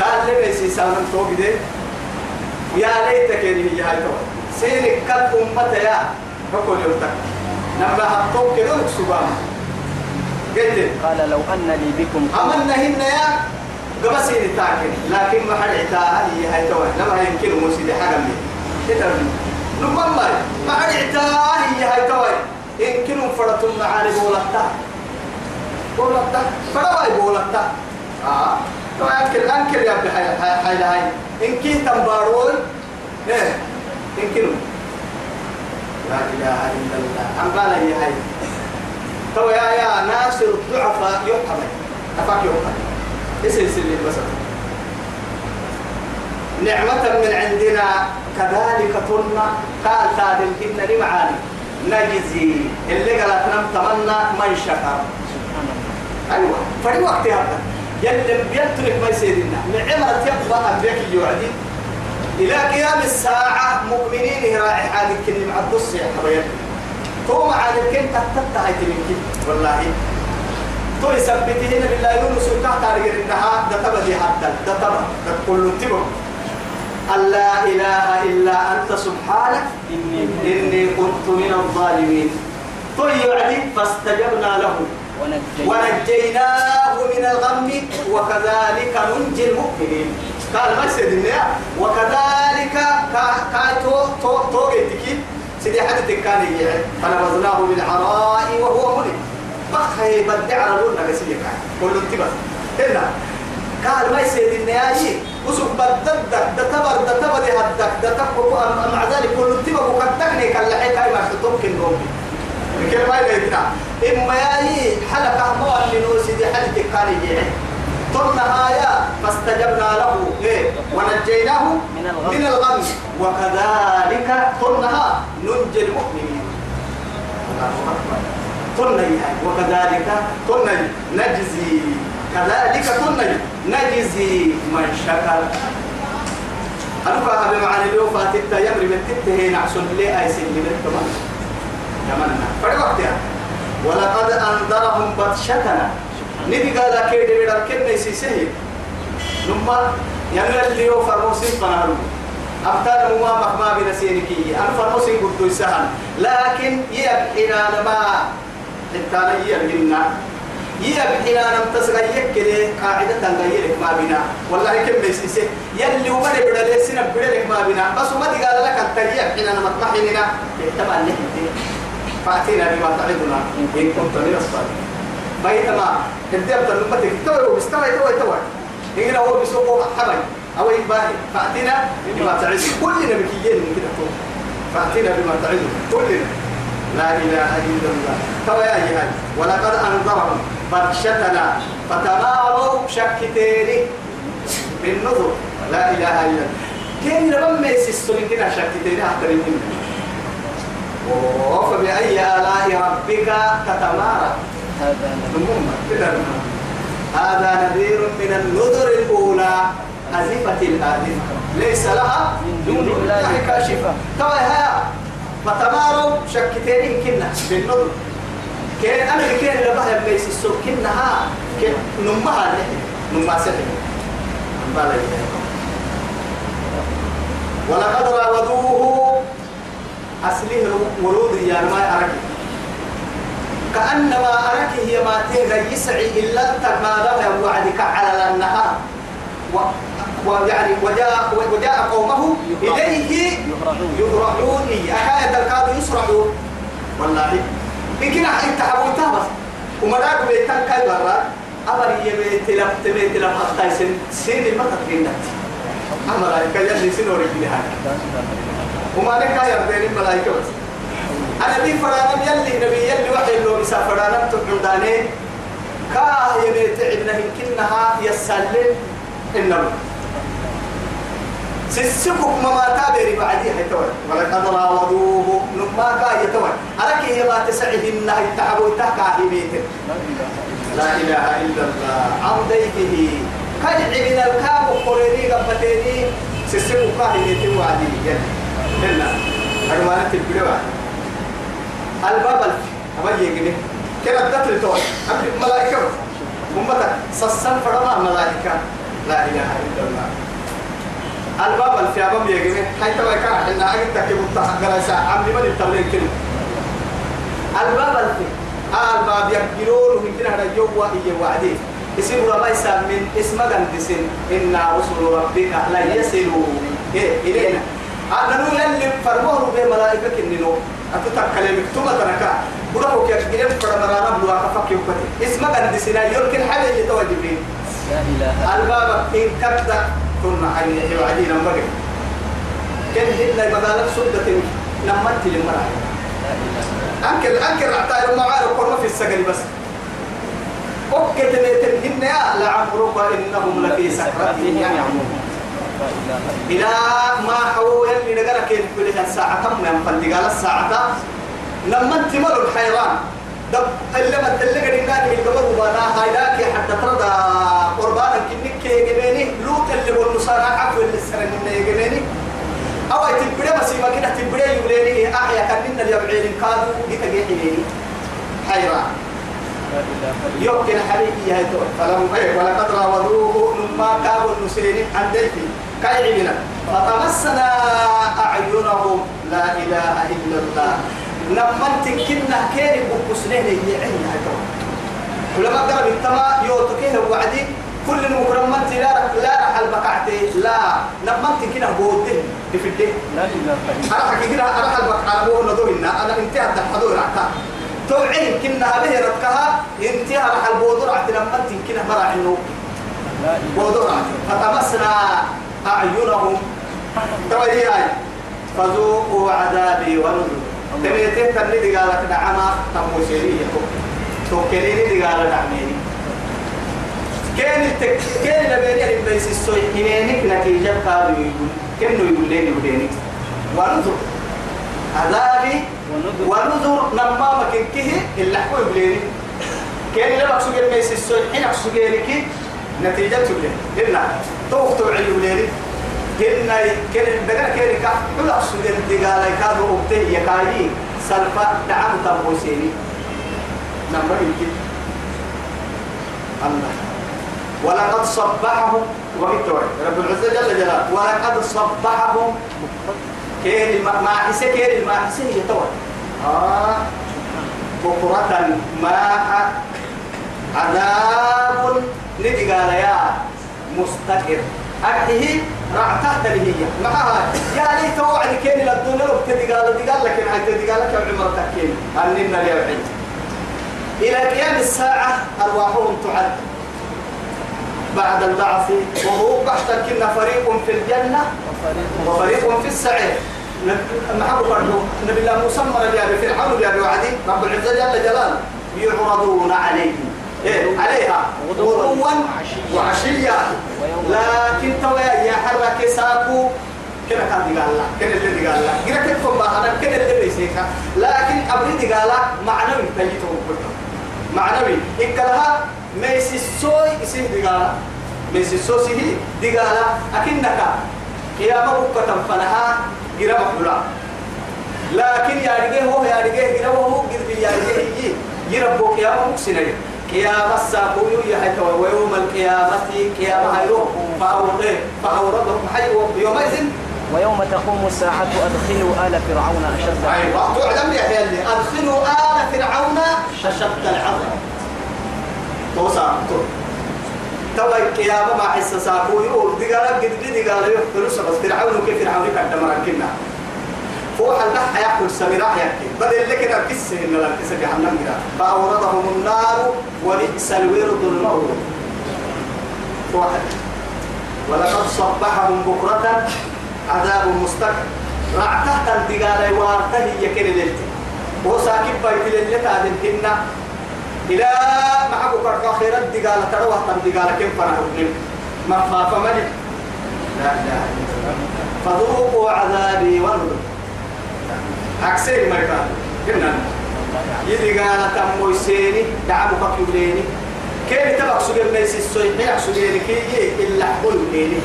قال لي بس سامن تو كده يا ليتك هي هاي تو سينك كل أمة يا. نقول يوتك نما هتوك كده سبحان قلت قال لو أن لي بكم. عملنا هنا يا. قبسين تاكل. لكن ما حد عتاها هي هاي توه لما يمكن حاجة مني كده نمم مري. ما عدعتاه هي هاي توي إن كنوا فرتم معاني بولتا بولتا فرواي بولتا آه تو أنكل أنكل يا ابن هاي هاي إن كنت تنبارون إيه إن كنوا لا إله إلا الله أم قال هي هاي تو يا يا ناصر الضعفاء يحمل أفاك يحمل اسم سلي بس نعمة من عندنا كذلك تلنا قال تادم كنا لمعاني نجزي. اللي قالت نم تمنى من شكر. أيوة. فري وقت هذا يلي بيترك ما يسيرنا نعمة يبقى أبيك يوعدي. إلى قيام الساعة مؤمنين راعي هذه الكلمة. مع الدس يا حبايبي تو مع الكلمة تتتهي تمكن والله. تو يثبته هنا بالله. يونس وكا تاريخ إنها دتبا دي حتى دتبا كل تبا لا إله إلا أنت سبحانك إني إني كنت من الظالمين. يعدي فاستجبنا له. ونجينا ونجيناه من الغم وكذلك ننجي المؤمنين. قال ما سيد النيا وكذلك كا كا تو تو سيدي حد كان يجي فنبذناه بالعراء وهو ملك بخي بدع على لون نسيك كل انتبه. هنا قال ما سيد النيا وسوق بدد دتبر دتبر هدك دتبر مع ذلك كل وكتكني كلا حكايه ما تمكن روبي كل ما يلقينا إما ياي حلقة مو اللي نوسي دي حلقة كان يجي طلنا آية فاستجبنا له. إيه ونجيناه من الغم. وكذلك طلناها ننجي المؤمنين. طلنا يعني وكذلك طلنا نجزي. كذلك طلنا نجزي من شكر. أنا بمعنى اليوم فاتت يمري من تته نعسل لي أي سن من التمام يمنا فرق وقتها. ولقد أنذرهم بطشتنا. ندي قال كيد بيدر كن يسيسه نما اللي هو فرموسين فنارو أبتال مما مخما بنسينكي أنا فرموسين قلت يسهل لكن يبحنا لما. التانا يبحنا يبحنا لم تسغيك كده قاعدة تنغيرك ما بنا. والله كم بيسيسه يلي وما نبدا لسنا بدلك ما بنا. بس وما دي قال لك التجيب حين أنا مطمحننا يتبع اللي فأتينا بما تعدنا. إن كنت من الصالحين بينما الدب تنبتك توي وبستوي توي توي هنا هو بيسوق حبي أو يباهي فأتينا بما تعدنا. كلنا بكيين من كده فأتينا بما تعدنا. كلنا لا إله إلا الله. توي جهاد ولقد أنذرهم بطشتنا فتماروا شكتين بالنظر لا إله إلا الله. كين لما يسسون كده شكتين أحتر منه فبأي آلاء ربك تتمارى. هذا نذير. من النذر الأولى. أزفة الآذفة ليس لها من دون الله كاشفة. توا هيا فتماروا شكتين كنا. بالنذر كان أنا كان لبها بيس السوق كنا ها كن نمها نمها سحر. بالي ولقد راودوه أصله ورود يا ما أركي كأنما أركي هي ما تهدى يسعي إلا له وعدك على النهار. و ويعني وجاء وجاء قومه إليه يهرعون. أكاية الكاد يسرعون. والله كنا أنت حبوتها بس وما داك بيتان كاي برا أمر يبيت لم تبيت لم حتى سن. سين المطر جنت أمر يكلم سنوري بلها وما لك يردين الملائكة بس. أنا دي فرانم يلي نبي يلي وحي اللي مسا فرانم تقعداني كاه يبيت عبنا يمكنها يسلم النبي سسكك ما تابري بعدي حيتوي ولقد راودوه نما كا يتوي أرك هي ما تسعهن التعبوا تكا بيت لا إله إلا الله. عن ضيفه كان عبنا الكاب قريني قبتيني. سسكك كا يتوي وعدي. جنة هنا أرمانة البلوة الباب الف أما يجيني كنا الدتر توي؟ أبي ملائكة. أمتك. سسن فرما ملائكة. لا إله إلا الله. الباب الف أبام يجيني هاي توي كان إحنا أجد تكيب التحقر ساعة عمي من التبلين كلمة الباب الف آه الباب من كنا هذا جوا إيه وعدي اسم ربا من اسم قندسين. إن رسل ربك لا يصلوا إيه إلينا. أنا نقول اللي فرموه بما بك إنه أتتك كلامك ثم تركا بروحك يا كريم فرمرانا بلوا كفك يوكتي اسمك عند سنا يمكن حاجة يتوجبين الباب إن كبدا كنا عيني وعدي نمبر كن هنا بدالك سدة نمت إله أنكر أنكر أعطى المعارف قرنا في السجن بس. أوكي تنتهن يا لعمرك إنهم لفي سكرتهم إلا إلى ما هو اللي نقرأ كيف كل الساعة كم من فندقال الساعة لما انت مر الحيران. دب اللي ما اللي قد قال من قبل وبانا هايلاك حتى ترى قربانا كنك يجنيني لوط اللي هو النصارى عفوا اللي سرنا من يجنيني أو بس ما كده تبدأ يقولني أحيا كان اللي يبعين كادو جيت جيتني حيران يمكن حريقي هاي تو فلم إيه ولقد راودوه لما كابوا النسيرين عن كاي عمنا فتمسنا أعينهم. لا إله إلا الله. لما تكنا كيري بقصنين يعين هاي تو ولما قرب التما يوتكيه وعدي. كل المكرمات لا رح لا. رح البقعتي لا لما تكنا بوده في الدين؟ لا إلا أنا كده أنا حلبك على مو ندوهنا أنا انتهت الحضور عتا توعين كنا به ركها إنتهى رح البودر عت لما انت كنا مرع إنه لا بودر عت فتمسنا أعينهم. توعي فذوقوا عذابي ونذر. تبيته تني دي قالك نعما تموسيري توكليني دي قال نعميني. كان التك كان لبيني اللي بيس السوي حينك نتيجة قالوا يقول كانوا يقول لي بدينك ونذر. عذابي. ونذر. ونذر. لما مكن كه اللي حكوا يبليني كان لما أقصد الميس السوي حين أقصد لك نتيجة تبلي إلا. توقف توعي يبليني كنا كان دقنا كان كا كل أقصد الدجال كانوا أبته يكاي سلفا دعم تبوسيني نمبر يمكن. الله. ولقد صبحهم وقت رب العزة جل جلاله ولقد صبحهم. كير ما حسي كير ما حسي هي تو آه. بكرة ما عذاب ندي قال يا مستقر. أكيه رعتها تلهية معها يا ليت وعد كيني للدنيا لو تدي قال قال لك تدي قال لك عمر تكين أننا اليوم إلى قيام الساعة أرواحهم تعد بعد البعث وهو بحثا كنا فريق في الجنة وفريق في السعير. محبو برضو؟ نبي الله موسى مر بها بفرعون بها بوعدي. رب العزة جل جلاله يعرضون عليه. إيه؟ عليها. غدوا وعشيا. لكن توا يا حرك ساكو. كنا كان دي قال لا كنا اللي قال لا كنا كيف ما انا كنا اللي بيسيكا. لكن ابري دي قال معنوي تجيته معنوي. إكلها ميسي السوي يسيه دي قال ميسي السوسي قال أكنك يا مبوكة فنها جرى مقبولا لكن يا رجيه هو يا رجيه جرى هو قد يا رجيه يا مبوك سنين قيامة ساقوي يا حتى ويوم القيامة قيامة هيرو فأورده فأورده حي يومئذ ويوم تقوم الساعة أدخلوا آل فرعون أشد أيوة يا حيالي أدخلوا آل فرعون أشد العذاب توسع. تو توا القيامة ما حس ساقو. يقول دي قال قد دي قال يقتلوا سبس فرعون كيف فرعون كان مركنا فوح البحر يأكل سمراء يأكل. بدل لك أنا كسه إن كسه جهنم جرا فأوردهم النار وبئس الورد المورد واحد ولقد صبحهم بكرة عذاب مستقر. رعته الدقالة وارته يكن ليلتي وساكب بيت تعدل هنا. إلى ما أبو كرك خير الدقالة تروى الدقالة كم فرحوا ما خاف من لا الله فذوقوا عذابي ونذر أكسر ما يقال هنا يدي قال تمو يسيني دعمو كيوليني كيف تبقى سجل ليس السوي حين سجل كي إلا حبل ليني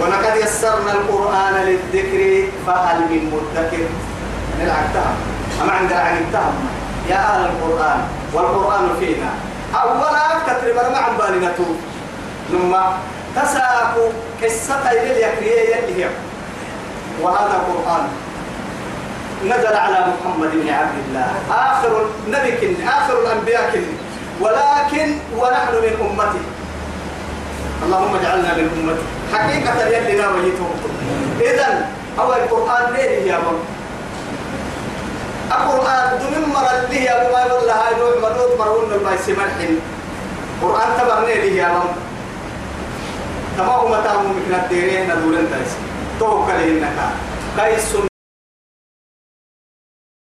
ولقد يسرنا القرآن للذكر فهل من مدكر؟ نلعبتها أما عند العلمتها يا أهل القرآن والقرآن فينا. أولا تتربر مع بالنا ثم تساكو قصة إلى اليكرية اللي وهذا قرآن نزل على محمد بن عبد الله. آخر النبي كن آخر الأنبياء كن ولكن ونحن من أمته اللهم اجعلنا من أمته حقيقة يلي لا وجيته إذا أو القرآن ليه يا بم القرآن دون مرة ليه يا بم ما يقول لها نوع مرود مرون البايس مرحن قرآن تبرني ليه يا بم تمام متى ممكن الديرين دولن تايس. توكل إنك كيس